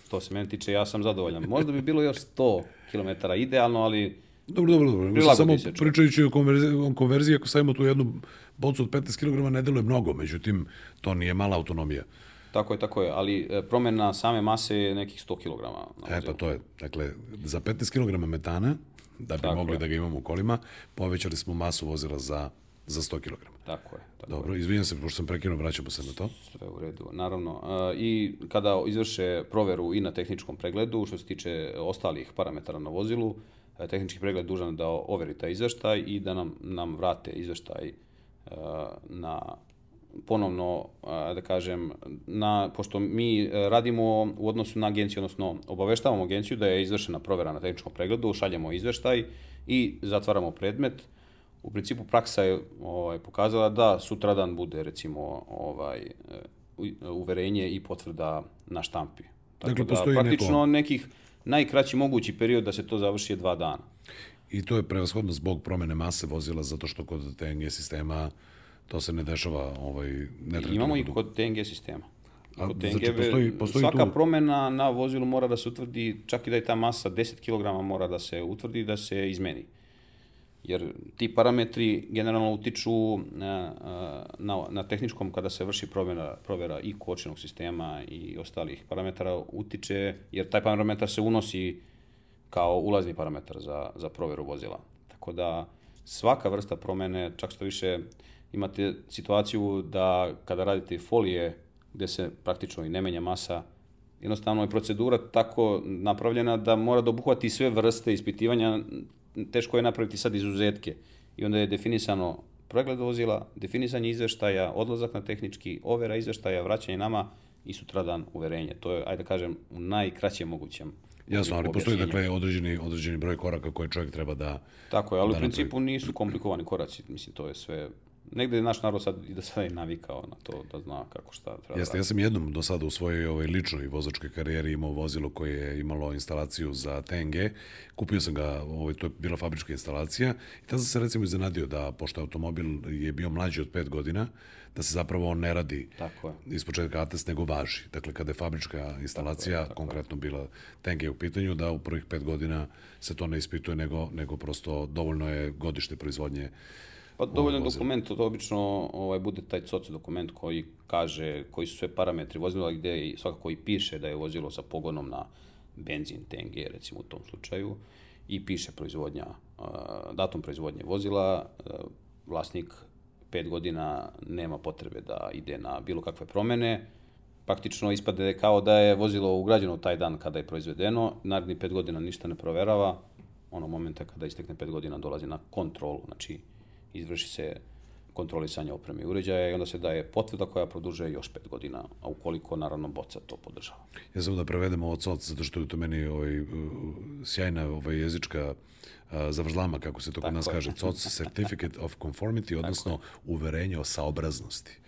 što se mene tiče, ja sam zadovoljan. Možda bi bilo još 100 km idealno, ali Dobro, dobro, dobro. Mislim, samo pričajući o konverziji, o konverziji, ako stavimo tu jednu bocu od 15 kg, ne deluje mnogo, međutim, to nije mala autonomija. Tako je, tako je. Ali e, promjena same mase je nekih 100 kg. E, pa to je, dakle, za 15 kg metana, da bi Tako mogli je. da ga imamo u kolima, povećali smo masu vozila za, za 100 kg. Tako je. Tako Dobro, izvinjam se, pošto sam prekinuo, vraćamo se na to. Sve u redu, naravno. E, I kada izvrše proveru i na tehničkom pregledu, što se tiče ostalih parametara na vozilu, e, tehnički pregled dužan da overi taj izveštaj i da nam, nam vrate izveštaj na ponovno, da kažem, na, pošto mi e, radimo u odnosu na agenciju, odnosno obaveštavamo agenciju da je izvršena provera na tehničkom pregledu, šaljemo izveštaj i zatvaramo predmet. U principu praksa je ovaj, pokazala da sutradan bude recimo ovaj, e, uverenje i potvrda na štampi. Tako Dakle, da postoji neko- praktično nekih najkraći mogući period da se to završi je dva dana. I to je prevashodno zbog promene mase vozila, zato što kod TNG sistema to se ne dešava, ovaj, ne Imamo i kod TNG sistema. A, Kod znači, TNG postoji- postoji svaka tu- promena na vozilu mora da se utvrdi, čak i da je ta masa 10 kg mora da se utvrdi da se izmeni. Jer ti parametri generalno utiču na, na, na tehničkom kada se vrši provera, provera i kočenog sistema i ostalih parametara utiče, jer taj parametar se unosi kao ulazni parametar za, za proveru vozila. Tako da svaka vrsta promene, čak što više imate situaciju da kada radite folije gde se praktično i ne menja masa, jednostavno je procedura tako napravljena da mora da obuhvati sve vrste ispitivanja, teško je napraviti sad izuzetke. I onda je definisano pregled vozila, definisanje izveštaja, odlazak na tehnički, overa izveštaja, vraćanje nama i sutradan uverenje. To je, ajde da kažem, u najkraćem mogućem Jasno, ali postoji dakle određeni, određeni broj koraka koje čovjek treba da... Tako je, ali da u principu nisu komplikovani koraci, mislim, to je sve... Negde je naš narod sad i da sada je navikao na to, da zna kako šta treba Jeste, ja sam jednom do sada u svojoj ovaj, ličnoj vozačkoj karijeri imao vozilo koje je imalo instalaciju za TNG. Kupio sam ga, ovaj, to je bila fabrička instalacija i tada sam se recimo iznenadio da, pošto automobil je bio mlađi od 5 godina, da se zapravo on ne radi Tako je. iz početka atest, nego važi. Dakle, kada je fabrička instalacija, tako konkretno bila TNG u pitanju, da u prvih 5 godina se to ne ispituje, nego, nego prosto dovoljno je godište proizvodnje Pa dovoljan vozila. dokument, to obično ovaj, bude taj COC dokument koji kaže koji su sve parametri vozila gde i svakako i piše da je vozilo sa pogonom na benzin, TNG recimo u tom slučaju i piše proizvodnja, datum proizvodnje vozila, vlasnik pet godina nema potrebe da ide na bilo kakve promene, praktično ispade kao da je vozilo ugrađeno taj dan kada je proizvedeno, naredni pet godina ništa ne proverava, onog momenta kada istekne pet godina dolazi na kontrolu, znači izvrši se kontrolisanje opreme i uređaja i onda se daje potvrda koja produžuje još pet godina, a ukoliko naravno boca to podržava. Ja samo da prevedem ovo COC, zato što je to meni ovaj, uh, sjajna ovaj, jezička uh, zavrzlama, kako se to kod nas Tako je. kaže, COC, Certificate of Conformity, odnosno uverenje o saobraznosti,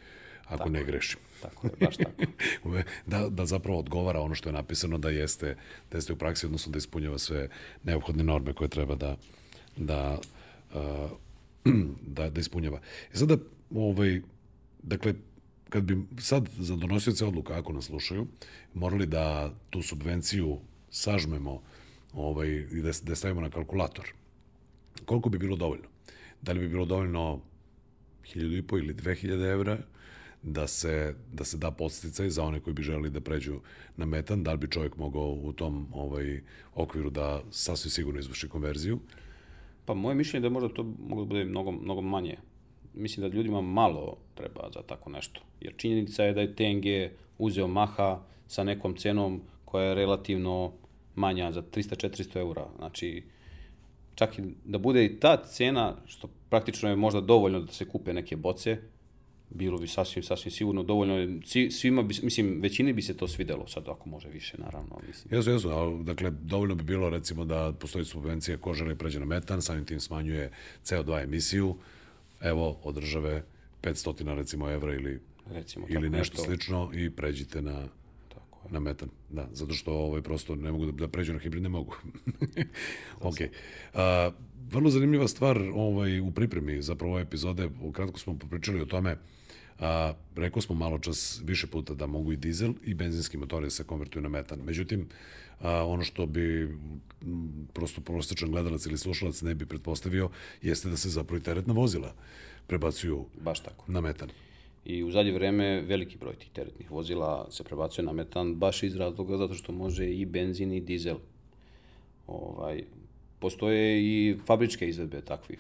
ako ne grešim. Tako je, baš tako. Da, da zapravo odgovara ono što je napisano da jeste, da jeste u praksi, odnosno da ispunjava sve neophodne norme koje treba da, da, uh, da, da ispunjava. I sada, ovaj, dakle, kad bi sad za donosioce odluka, ako nas slušaju, morali da tu subvenciju sažmemo ovaj, i da, da stavimo na kalkulator, koliko bi bilo dovoljno? Da li bi bilo dovoljno 1000 i po ili 2000 evra da se, da se da podsticaj za one koji bi želeli da pređu na metan, da li bi čovjek mogao u tom ovaj, okviru da sasvim sigurno izvrši konverziju? Pa moje mišljenje je da možda to moglo da bude mnogo, mnogo manje. Mislim da ljudima malo treba za tako nešto. Jer činjenica je da je TNG uzeo maha sa nekom cenom koja je relativno manja za 300-400 eura. Znači, čak i da bude i ta cena, što praktično je možda dovoljno da se kupe neke boce, bilo bi sasvim, sasvim sigurno dovoljno. Svima bi, mislim, većini bi se to svidelo, sad ako može više, naravno. Mislim. Jesu, jesu, ali dakle, dovoljno bi bilo recimo da postoji subvencija ko žele pređe na metan, samim tim smanjuje CO2 emisiju, evo, od države 500 recimo evra ili, recimo, ili nešto nešto slično i pređite na, tako je. na metan. Da, zato što ovaj, prosto ne mogu da, da pređu na hibrid, ne mogu. ok. A, vrlo zanimljiva stvar ovaj, u pripremi zapravo ove epizode, kratko smo popričali o tome, A, rekao smo malo čas više puta da mogu i dizel i benzinski motori da se konvertuju na metan. Međutim, a, ono što bi prosto prosječan gledalac ili slušalac ne bi pretpostavio jeste da se zapravo i teretna vozila prebacuju baš tako. na metan. I u zadnje vreme veliki broj tih teretnih vozila se prebacuje na metan baš iz razloga zato što može i benzin i dizel. Ovaj, postoje i fabričke izvedbe takvih.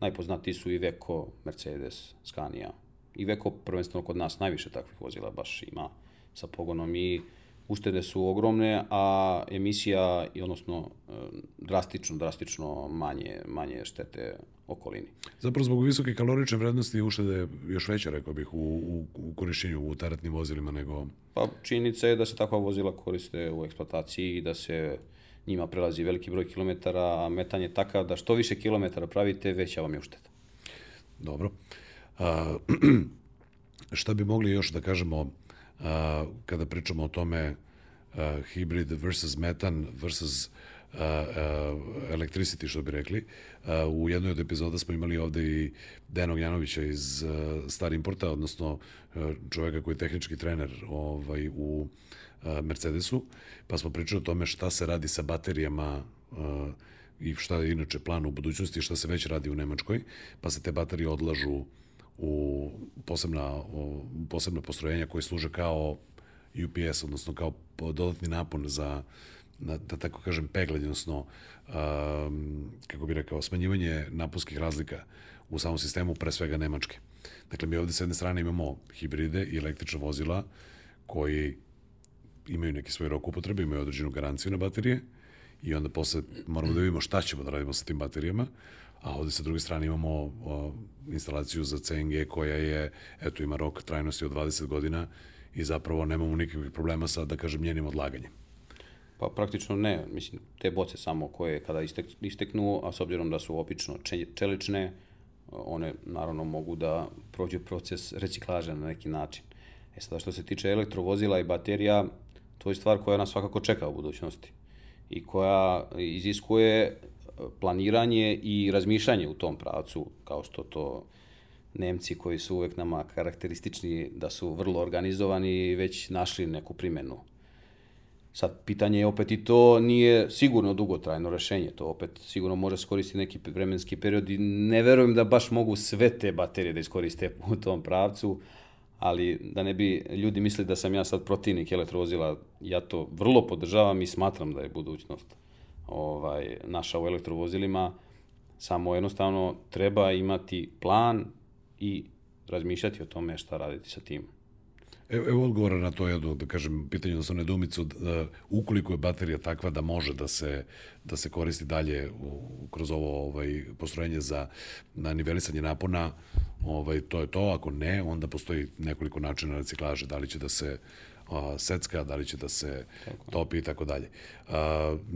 Najpoznatiji su i Veko, Mercedes, Scania, i Veko prvenstveno kod nas najviše takvih vozila baš ima sa pogonom i uštede su ogromne, a emisija, odnosno e, drastično, drastično manje, manje štete okolini. Zapravo zbog visoke kalorične vrednosti uštede još veće, rekao bih, u, u, u korišćenju u teretnim vozilima nego... Pa činjenica je da se takva vozila koriste u eksploataciji i da se njima prelazi veliki broj kilometara, a metan je takav da što više kilometara pravite, veća vam je ušteda. Dobro. šta bi mogli još da kažemo kada pričamo o tome hybrid versus metan versus electricity, što bi rekli. U jednoj od epizoda smo imali ovde i Denog Janovića iz Star Importa, odnosno čoveka koji je tehnički trener ovaj, u Mercedesu, pa smo pričali o tome šta se radi sa baterijama i šta je inače plan u budućnosti šta se već radi u Nemačkoj, pa se te baterije odlažu u posebna, u posebna postrojenja koje služe kao UPS, odnosno kao dodatni napon za, na, da tako kažem, peglanje, odnosno, um, kako bi rekao, smanjivanje naponskih razlika u samom sistemu, pre svega Nemačke. Dakle, mi ovde s jedne strane imamo hibride i električna vozila koji imaju neki svoj rok upotrebe, imaju određenu garanciju na baterije i onda posle moramo da vidimo šta ćemo da radimo sa tim baterijama, a ovde sa druge strane imamo o, instalaciju za CNG koja je, eto, ima rok trajnosti od 20 godina i zapravo nemamo nikakvih problema sa, da kažem, njenim odlaganjem. Pa praktično ne, mislim, te boce samo koje kada istek, isteknu, a s obzirom da su opično čelične, one naravno mogu da prođu proces reciklaže na neki način. E sada što se tiče elektrovozila i baterija, to je stvar koja nas svakako čeka u budućnosti i koja iziskuje planiranje i razmišljanje u tom pravcu, kao što to Nemci koji su uvek nama karakteristični da su vrlo organizovani već našli neku primenu. Sad, pitanje je opet i to nije sigurno dugotrajno rešenje, to opet sigurno može skoristiti neki vremenski period i ne verujem da baš mogu sve te baterije da iskoriste u tom pravcu, ali da ne bi ljudi mislili da sam ja sad protivnik elektrovozila, ja to vrlo podržavam i smatram da je budućnost ovaj, naša u elektrovozilima, samo jednostavno treba imati plan i razmišljati o tome šta raditi sa tim. Evo, evo odgovora na to jedno, da kažem, pitanje odnosno nedumicu, da, ukoliko je baterija takva da može da se, da se koristi dalje u, kroz ovo ovaj, postrojenje za na nivelisanje napona, ovaj, to je to, ako ne, onda postoji nekoliko načina reciklaže, da li će da se a, secka, da li će da se tako. topi i tako dalje.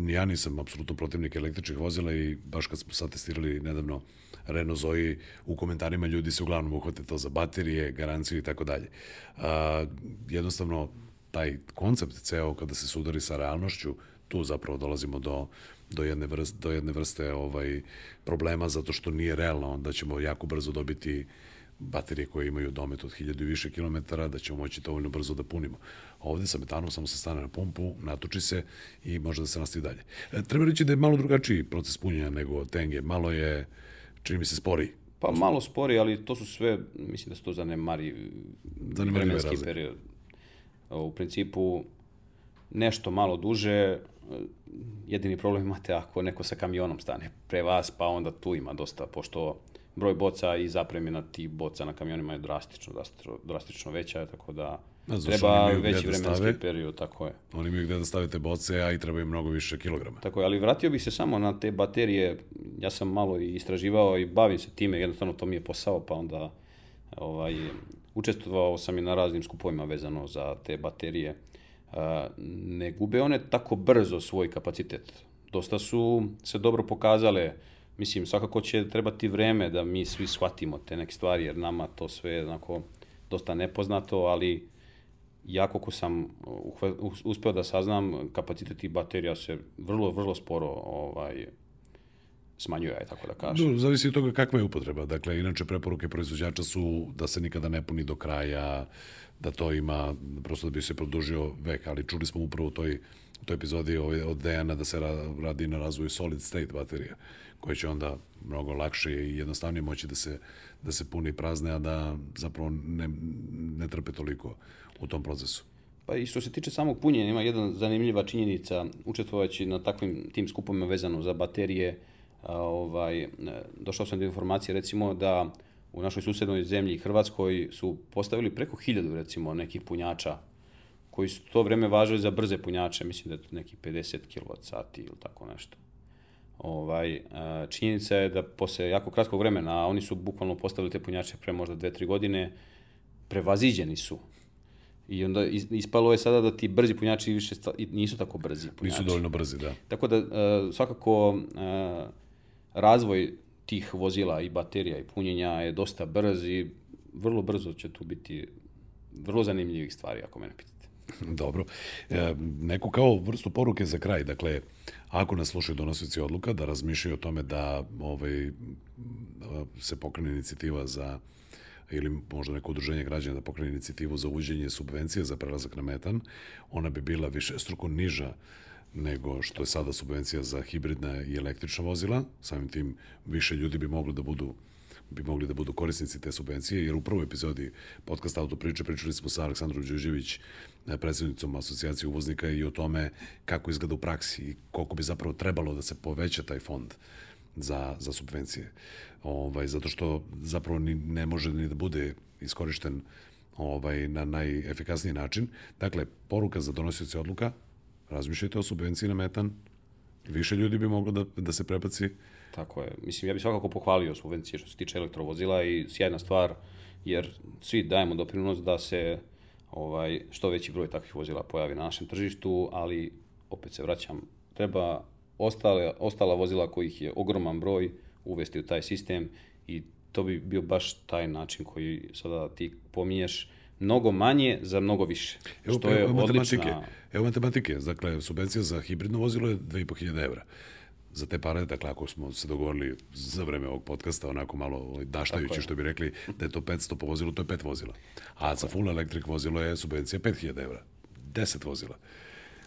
Ja nisam apsolutno protivnik električnih vozila i baš kad smo sad testirali nedavno Renault Zoe, u komentarima ljudi se uglavnom uhvate to za baterije, garanciju i tako dalje. Jednostavno, taj koncept ceo kada se sudari sa realnošću, tu zapravo dolazimo do do jedne vrste, do jedne vrste ovaj problema zato što nije realno da ćemo jako brzo dobiti uh, baterije koje imaju domet od 1000 i više kilometara, da ćemo moći dovoljno brzo da punimo. Ovde sa metanom samo se stane na pumpu, natoči se i može da se nastavi dalje. E, treba reći da je malo drugačiji proces punjenja nego TNG, malo je, čini mi se, sporiji. Pa malo spori, ali to su sve, mislim da su to zanemari vremenski period. U principu, nešto malo duže, jedini problem imate ako neko sa kamionom stane pre vas, pa onda tu ima dosta, pošto broj boca i zapremjena tih boca na kamionima je drastično, drastično, drastično veća, tako da što treba veći da vremenski stave. period, tako je. Oni imaju gde da stavite boce, a i treba im mnogo više kilograma. Tako je, ali vratio bih se samo na te baterije. Ja sam malo i istraživao i bavim se time, jednostavno to mi je posao, pa onda ovaj, učestvovao sam i na raznim skupovima vezano za te baterije. A, ne gube one tako brzo svoj kapacitet. Dosta su se dobro pokazale. Mislim, svakako će trebati vreme da mi svi shvatimo te neke stvari, jer nama to sve je onako dosta nepoznato, ali ja koliko sam uspeo da saznam, kapacitet tih baterija se vrlo, vrlo sporo ovaj, smanjuje, aj tako da kažem. No, zavisi od toga kakva je upotreba. Dakle, inače preporuke proizvođača su da se nikada ne puni do kraja, da to ima, prosto da bi se produžio vek, ali čuli smo upravo u toj, u toj epizodi ovaj, od Dejana da se ra, radi na razvoju solid state baterija, koje će onda mnogo lakše i jednostavnije moći da se, da se puni prazne, a da zapravo ne, ne trpe toliko u tom procesu. Pa i što se tiče samog punjenja, ima jedna zanimljiva činjenica, učestvovajući na takvim tim skupovima vezano za baterije, ovaj, došao sam do informacije recimo da u našoj susednoj zemlji Hrvatskoj su postavili preko hiljadu recimo nekih punjača koji su to vreme važili za brze punjače, mislim da je to neki 50 kWh ili tako nešto. Ovaj, činjenica je da posle jako kratkog vremena, a oni su bukvalno postavili te punjače pre možda 2-3 godine, prevaziđeni su. I onda is- ispalo je sada da ti brzi punjači više sta- nisu tako brzi punjači. Nisu dovoljno brzi, da. Tako da e, svakako e, razvoj tih vozila i baterija i punjenja je dosta brz i vrlo brzo će tu biti vrlo zanimljivih stvari ako mene pitate. Dobro. E, neku kao vrstu poruke za kraj. Dakle, ako nas slušaju donosioci odluka, da razmišljaju o tome da ovaj, se pokrene inicijativa za ili možda neko udruženje građana da pokrene inicijativu za uvođenje subvencije za prelazak na metan, ona bi bila više struko niža nego što je sada subvencija za hibridna i električna vozila. Samim tim više ljudi bi mogli da budu bi mogli da budu korisnici te subvencije, jer u prvoj epizodi podcasta Auto priče pričali smo sa Aleksandrom Đuđević, eh, predsjednicom asocijacije uvoznika i o tome kako izgleda u praksi i koliko bi zapravo trebalo da se poveća taj fond za, za subvencije. Ovaj, zato što zapravo ni, ne može ni da bude iskorišten ovaj, na najefikasniji način. Dakle, poruka za donosioce odluka, razmišljajte o subvenciji na metan, više ljudi bi moglo da, da se prebaci Tako je. Mislim, ja bih svakako pohvalio subvencije što se tiče elektrovozila i sjajna stvar, jer svi dajemo doprinos da se ovaj, što veći broj takvih vozila pojavi na našem tržištu, ali opet se vraćam, treba ostale, ostala vozila kojih je ogroman broj uvesti u taj sistem i to bi bio baš taj način koji sada ti pominješ, mnogo manje za mnogo više. Evo, što je evo matematike. odlična... Evo matematike. Dakle, subvencija za hibridno vozilo je 2500 evra. Za te pare, dakle, ako smo se dogovorili za vreme ovog podcasta, onako malo ovaj, daštajući, što bi rekli, da je to 500 po vozilu, to je 5 vozila. A za full electric vozilo je subvencija 5000 evra. 10 vozila.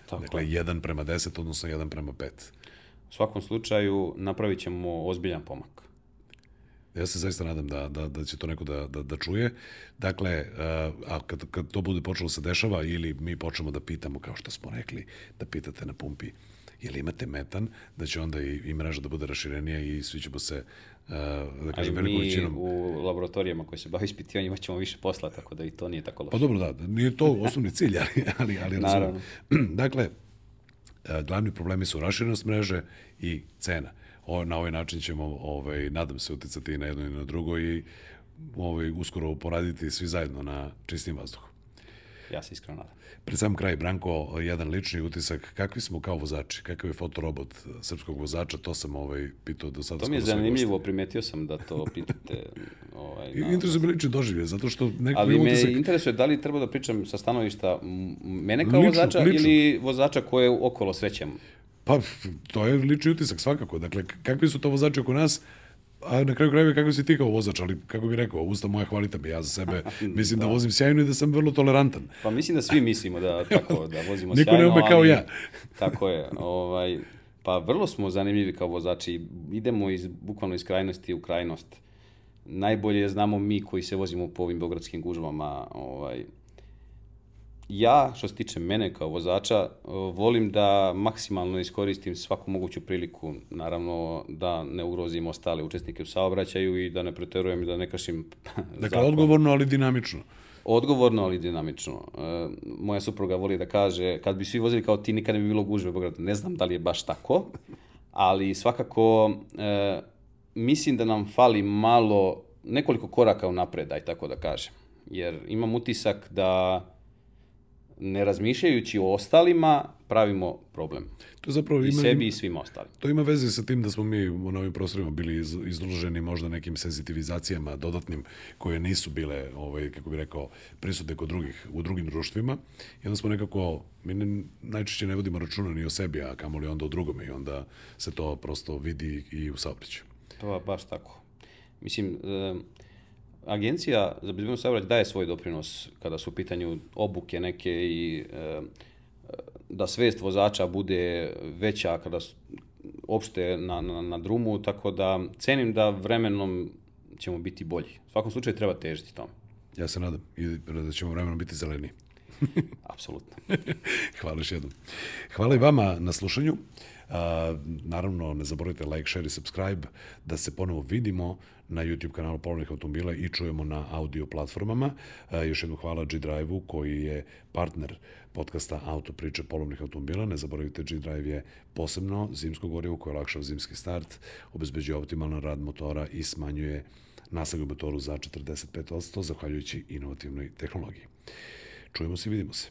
Tako dakle, 1 prema 10, odnosno 1 prema 5. U svakom slučaju napravit ćemo ozbiljan pomak. Ja se zaista nadam da, da, da će to neko da, da, da čuje. Dakle, uh, a kad, kad to bude počelo se dešava ili mi počnemo da pitamo, kao što smo rekli, da pitate na pumpi jel imate metan, da će onda i, i mreža da bude raširenija i svi ćemo se, uh, da kažem, velikom mi većinom... u laboratorijama koji se bave ispitivanjima ćemo više posla, tako da i to nije tako loše. Pa dobro, da, nije to osnovni cilj, ali, ali, ali Naravno. razumem. dakle, e, glavni problemi su raširenost mreže i cena. O, na ovaj način ćemo, ovaj, nadam se, uticati i na jedno i na drugo i ovaj, uskoro poraditi svi zajedno na čistim vazduhu. Ja se iskreno nadam. Pred sam kraj, Branko, jedan lični utisak, kakvi smo kao vozači, kakav je fotorobot srpskog vozača, to sam ovaj, pitao do sada. To mi je zanimljivo, primetio sam da to pitate. Ovaj, na- Interesuje me lični doživlje, zato što nekako Ali me utisak... interesuje da li treba da pričam sa stanovišta mene kao Lično, vozača lično. ili vozača koje okolo srećem. Pa, to je lični utisak svakako. Dakle, kakvi su to vozači oko nas, a na kraju krajeva kakvi si ti kao vozač, ali kako bih rekao, usta moja hvalite me, ja za sebe mislim da. vozim sjajno i da sam vrlo tolerantan. Pa mislim da svi mislimo da tako da vozimo Niko ne sjajno, ume kao ali- ja. tako je. Ovaj, pa vrlo smo zanimljivi kao vozači. Idemo iz, bukvalno iz krajnosti u krajnost. Najbolje znamo mi koji se vozimo po ovim beogradskim gužvama. Ovaj, ja, što se tiče mene kao vozača, volim da maksimalno iskoristim svaku moguću priliku, naravno da ne ugrozim ostale učesnike u saobraćaju i da ne preterujem i da ne kršim Dakle, zakon. odgovorno, ali dinamično. Odgovorno, ali dinamično. E, moja supruga voli da kaže, kad bi svi vozili kao ti, nikad ne bi bilo gužve u Beogradu. Ne znam da li je baš tako, ali svakako e, mislim da nam fali malo, nekoliko koraka unapred, aj tako da kažem. Jer imam utisak da ne razmišljajući o ostalima, pravimo problem. To je zapravo I ima, sebi i svima ostalim. To ima veze sa tim da smo mi u novim prostorima bili iz, izloženi možda nekim senzitivizacijama dodatnim koje nisu bile, ovaj, kako bih rekao, prisutne kod drugih, u drugim društvima. I onda smo nekako, mi ne, najčešće ne vodimo računa ni o sebi, a kamoli onda o drugome i onda se to prosto vidi i u saobraćaju. Pa baš tako. Mislim, agencija za bezbednost saobraćaja daje svoj doprinos kada su u pitanju obuke neke i e, da svest vozača bude veća kada su opšte na, na, na drumu, tako da cenim da vremenom ćemo biti bolji. U svakom slučaju treba težiti tome. Ja se nadam i da ćemo vremenom biti zeleni. Apsolutno. Hvala još jednom. Hvala i vama na slušanju. Naravno, ne zaboravite like, share i subscribe da se ponovo vidimo na YouTube kanalu Polovnih automobila i čujemo na audio platformama. Još jednom hvala G-Drive-u koji je partner podcasta Auto priče polovnih automobila. Ne zaboravite, G-Drive je posebno zimsko gorivo koje olakšava zimski start, obezbeđuje optimalan rad motora i smanjuje nasagu motoru za 45% zahvaljujući inovativnoj tehnologiji. Čujemo se i vidimo se.